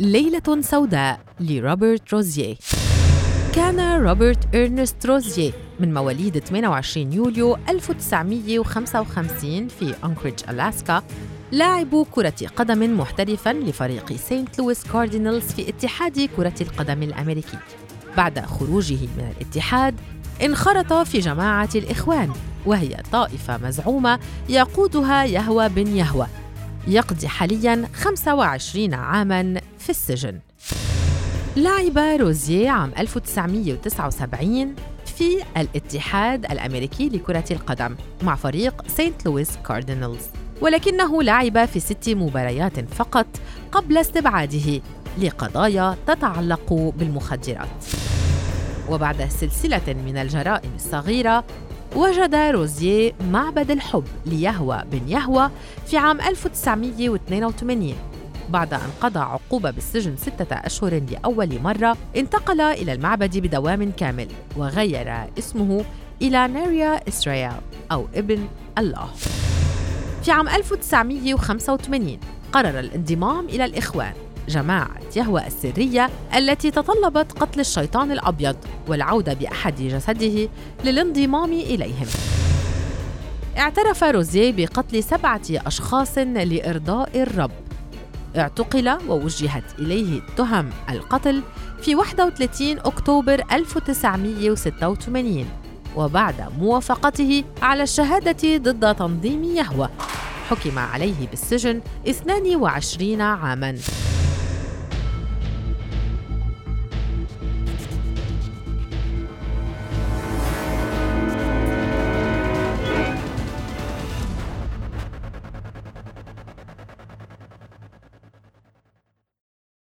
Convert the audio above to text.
ليلة سوداء لروبرت روزيه كان روبرت إرنست روزيه من مواليد 28 يوليو 1955 في أنكريدج ألاسكا لاعب كرة قدم محترفا لفريق سينت لويس كاردينالز في اتحاد كرة القدم الأمريكي. بعد خروجه من الاتحاد انخرط في جماعة الإخوان وهي طائفة مزعومة يقودها يهوى بن يهوى. يقضي حاليا 25 عاما في السجن. لعب روزيه عام 1979 في الاتحاد الأمريكي لكرة القدم مع فريق سينت لويس كاردينالز ولكنه لعب في ست مباريات فقط قبل استبعاده لقضايا تتعلق بالمخدرات. وبعد سلسلة من الجرائم الصغيرة وجد روزيه معبد الحب ليهوى بن يهوى في عام 1982 بعد أن قضى عقوبة بالسجن ستة أشهر لأول مرة انتقل إلى المعبد بدوام كامل وغير اسمه إلى ناريا إسرائيل أو ابن الله. في عام 1985 قرر الانضمام إلى الإخوان جماعة يهوى السرية التي تطلبت قتل الشيطان الأبيض والعودة بأحد جسده للانضمام إليهم. اعترف روزيه بقتل سبعة أشخاص لإرضاء الرب. اعتقل ووجهت إليه تهم القتل في 31 أكتوبر 1986 وبعد موافقته على الشهادة ضد تنظيم يهوى حكم عليه بالسجن 22 عاماً.